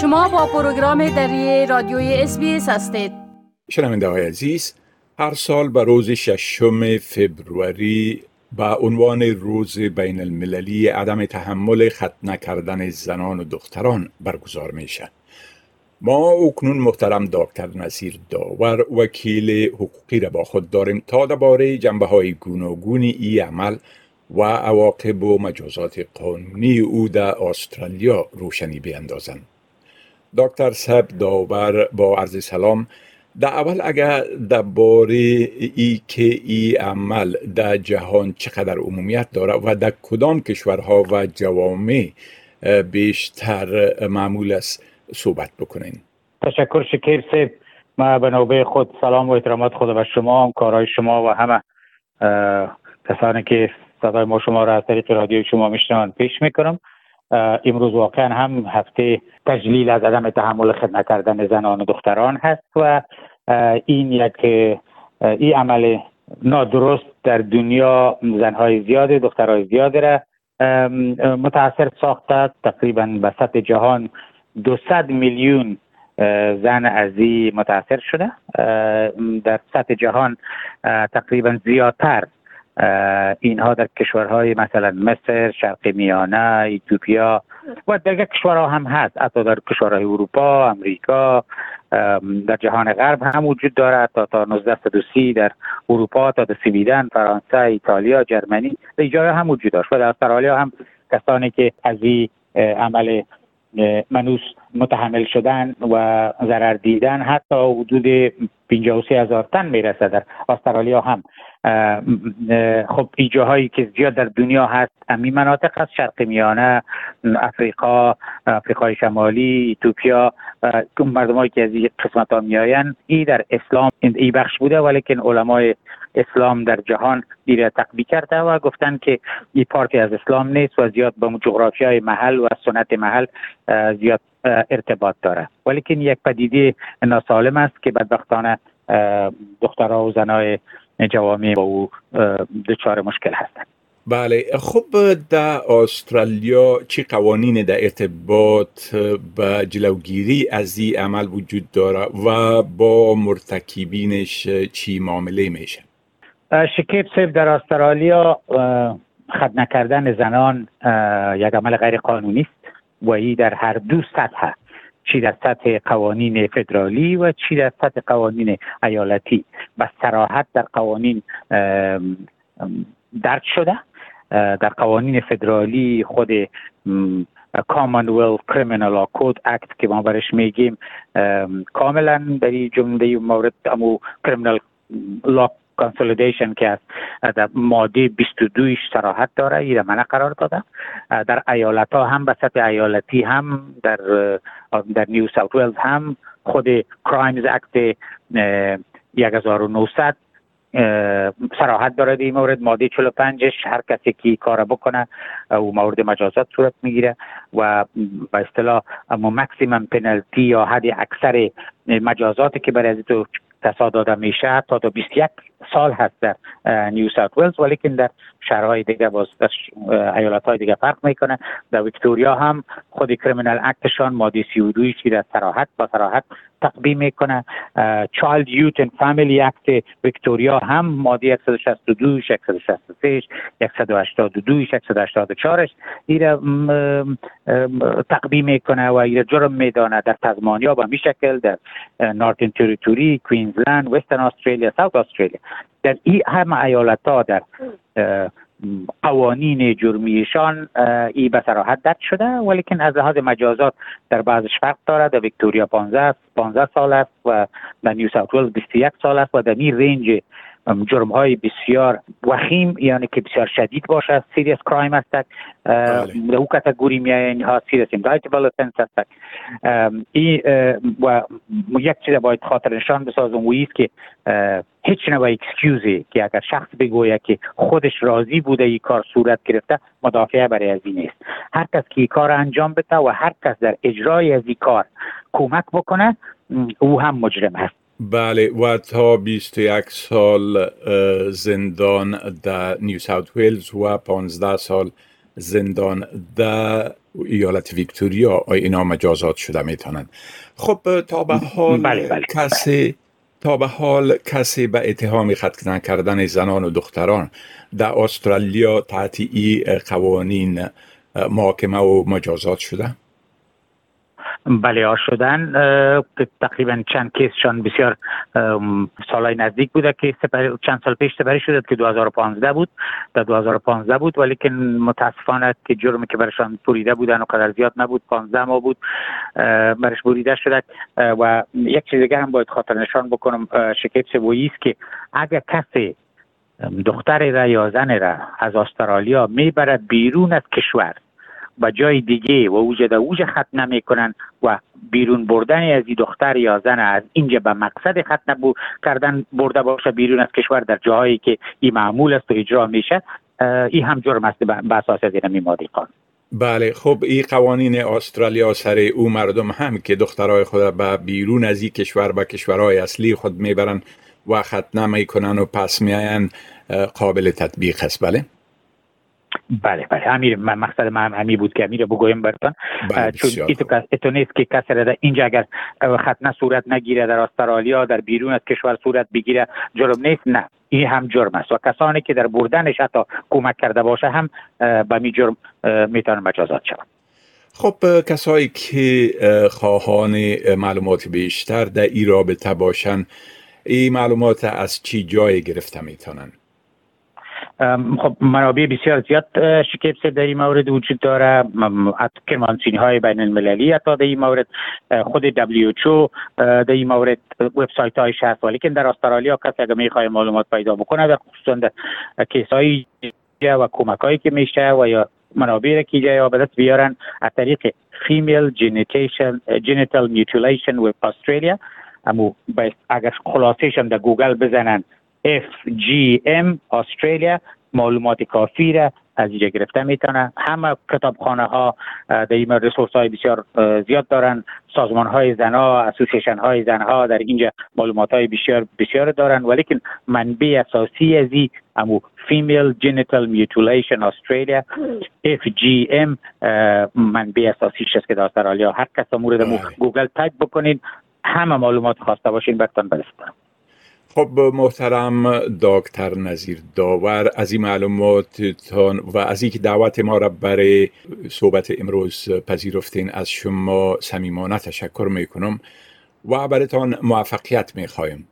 شما با پروگرام دری رادیوی اس هستید شنونده های عزیز هر سال به روز ششم فبروری با عنوان روز بین المللی عدم تحمل ختنه کردن زنان و دختران برگزار میشه ما اکنون محترم دکتر نصیر داور وکیل حقوقی را با خود داریم تا درباره جنبه های گوناگون ای عمل و عواقب و مجازات قانونی او در استرالیا روشنی بیندازند. دکتر سب داور با عرض سلام. در اول اگر درباره ای که ای عمل در جهان چقدر عمومیت داره و در کدام کشورها و جوامع بیشتر معمول است صحبت بکنین. تشکر شکیر سید ما به نوبه خود سلام و احترامات خود و شما کارهای شما و همه کسانی که صدای ما شما را از طریق رادیو شما میشنوند پیش می‌کنم. امروز واقعا هم هفته تجلیل از عدم تحمل خدمت کردن زنان و دختران هست و این یک این عمل نادرست در دنیا زنهای زیاده دخترهای زیاده را متاثر ساخته. تقریبا به سطح جهان 200 میلیون زن از این متاثر شده. در سطح جهان تقریبا زیادتر اینها در کشورهای مثلا مصر، شرق میانه، ایتوپیا و دیگر کشورها هم هست. حتی در کشورهای اروپا، امریکا در جهان غرب هم وجود دارد تا تا 1930 در اروپا تا در سویدن، فرانسه، ایتالیا، جرمنی در جای هم وجود داشت. و در استرالیا هم کسانی که از این عمل منوس متحمل شدن و ضرر دیدن حتی حدود 53 هزار تن می‌رسه در استرالیا هم خب ایجاهایی که زیاد در دنیا هست امی مناطق هست شرق میانه افریقا افریقای شمالی ایتوپیا مردمایی که از این قسمت ها میآیند. ای در اسلام ای بخش بوده ولیکن علمای اسلام در جهان دیره تقبی کرده و گفتن که این پارتی از اسلام نیست و زیاد با جغرافی های محل و سنت محل زیاد ارتباط داره. ولیکن یک پدیده ناسالم است که بدبختانه دخترها و زنای جوامع با او دچار مشکل هستند. بله خب در استرالیا چی قوانین در ارتباط به جلوگیری از این عمل وجود داره و با مرتکبینش چی معامله میشه؟ شکیب سیب در استرالیا خد نکردن زنان یک عمل غیر قانونی است. و ای در هر دو سطح چی در سطح قوانین فدرالی و چی در سطح قوانین ایالتی. به سراحت در قوانین درد شده. در قوانین فدرالی خود Commonwealth Criminal Law Code Act که ما برش میگیم کاملا در این جمله مورد امو Criminal Law Consolidation که در ماده 22 صراحت داره این منع قرار داده. در ایالت ها هم به سطح ایالتی هم در در New South Wales هم خود Crimes Act 1900 صراحت داره این مورد. ماده 45 هر کسی که کار بکنه او مورد مجازات صورت می‌گیره و به اصطلاح maximum penalty یا حداکثر مجازاتی که برای تو تصاد داده میشه تا تا 21 سال هست در نیو ساوت ولز ولیکن در شهرهای دیگه باز در ایالت های دیگه فرق می‌کنه. در ویکتوریا هم خود کریمینال اکتشان ماده 32 چی در سراحت با سراحت تقبیم می‌کنه. چالد یوت and فامیلی اکت ویکتوریا هم ماده 162 163 182 184 ایره تقبیح می‌کنه و ایره جرم میدانه در تسمانیا به همی شکل در Northern Territory Queensland Western Australia South Australia در این همه ایالت ها در قوانین جرمیشان ای به صراحت درج شده ولیکن از لحاظ مجازات در بعضش فرق داره در ویکتوریا 15 15 سال است و در New South Wales 21 سال است و در این range جرم های بسیار وخیم یعنی که بسیار شدید باشه serious crime است در او category می اینها serious indictable offence است این و یک چیز باید خاطر نشان بسازم و است که هیچ نوع excuse ی که اگر شخص بگوید که خودش راضی بوده این کار صورت گرفته مدافعه برای از این نیست. هر کس که این کار انجام بده و هر کس در اجرای از این کار کمک بکنه او هم مجرم هست. بله و تا 21 سال زندان در New South Wales و 15 سال زندان در ایالت ویکتوریا اینا مجازات شده می‌تونند خب تا به حال بله بله. کسی تا به حال کسی به اتهام ختنه کردن زنان و دختران در استرالیا تحت ای قوانین محاکمه و مجازات شده؟ بله شدن تقریبا چند کیسشان بسیار سالهای نزدیک بوده که چند سال پیش سپری شده که 2015 بود در 2015 بود ولی که متاسفانه که جرمی که برشان بریده بودن و قدر زیاد نبود 15 ماه بود برش بریده شده و یک چیز دیگه هم باید خاطر نشان بکنم شکیب سبویی است که اگر کسی دختر را یا زن را از استرالیا می‌برد بیرون از کشور و جای دیگه و اوج در اوج ختنه می‌کنن و بیرون بردن از این دختر یا زن از اینجا به مقصد ختنه بو کردن برده باشه بیرون از کشور در جاهایی که این معمول است و اجرا میشه این هم جرم است به اساس از این قانون بله خب این قوانین استرالیا سر او مردم هم که دخترای خود به بیرون از این کشور به کشورهای اصلی خود می‌برن و ختنه می‌کنن و پس میاین قابل تطبیق است. بله؟ بله بله. امیر من مقصد من همی بود که امیر بگویم برتان بله چون ایتو نیست که کسی را اینجا اگر ختنه صورت نگیره در استرالیا در بیرون از کشور صورت بگیره جرم نیست؟ نه. این هم جرم است. و کسانی که در بردنش حتی کمک کرده باشه هم به می جرم می‌تونن مجازات شوند. خب کسایی که خواهان معلومات بیشتر در این رابطه باشن این معلومات از چی جای گرفته می‌تونن؟ خب منابع بسیار زیاد شکیب در این مورد وجود داره. کرمانسینی های بین المللی حتی در این مورد خود WHO در این مورد وبسایت هایش هست ولی که در استرالیا کسی اگر می‌خواه معلومات پیدا بکنه در خصوصا در کیس های و کمک هایی که میشه و یا منابع که جای به دست بیارن از طریق Female Genital Mutilation Web Australia. امو اگر خلاصیشم در گوگل بزنن FGM استرالیا معلومات کافی را از اینجا گرفته می‌تونه. همه کتابخانه ها در این resource های بسیار زیاد دارن. سازمان های زنها association های زنها در اینجا معلومات های بسیار بسیار دارن. ولیکن منبع اساسی از این امو Female Genital Mutilation Australia FGM منبع اساسی است که در استرالیا. هر کس مورد بله. گوگل تایپ بکنید. همه معلومات خواسته باشین برتان برسونم خب محترم دکتر نظیر داور از این معلوماتتان و از اینکه دعوت ما را برای صحبت امروز پذیرفتین از شما صمیمانه تشکر می‌کنم و برایتان موفقیت می‌خوایم.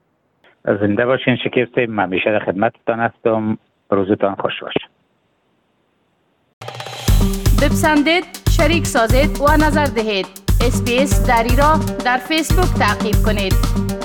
زنده باشین شکرته من میشه در خدمتتان هستم. روزتان خوش باشه. بپسندید شریک سازید و نظر دهید. اسپیس دری را در فیسبوک تعقیب کنید.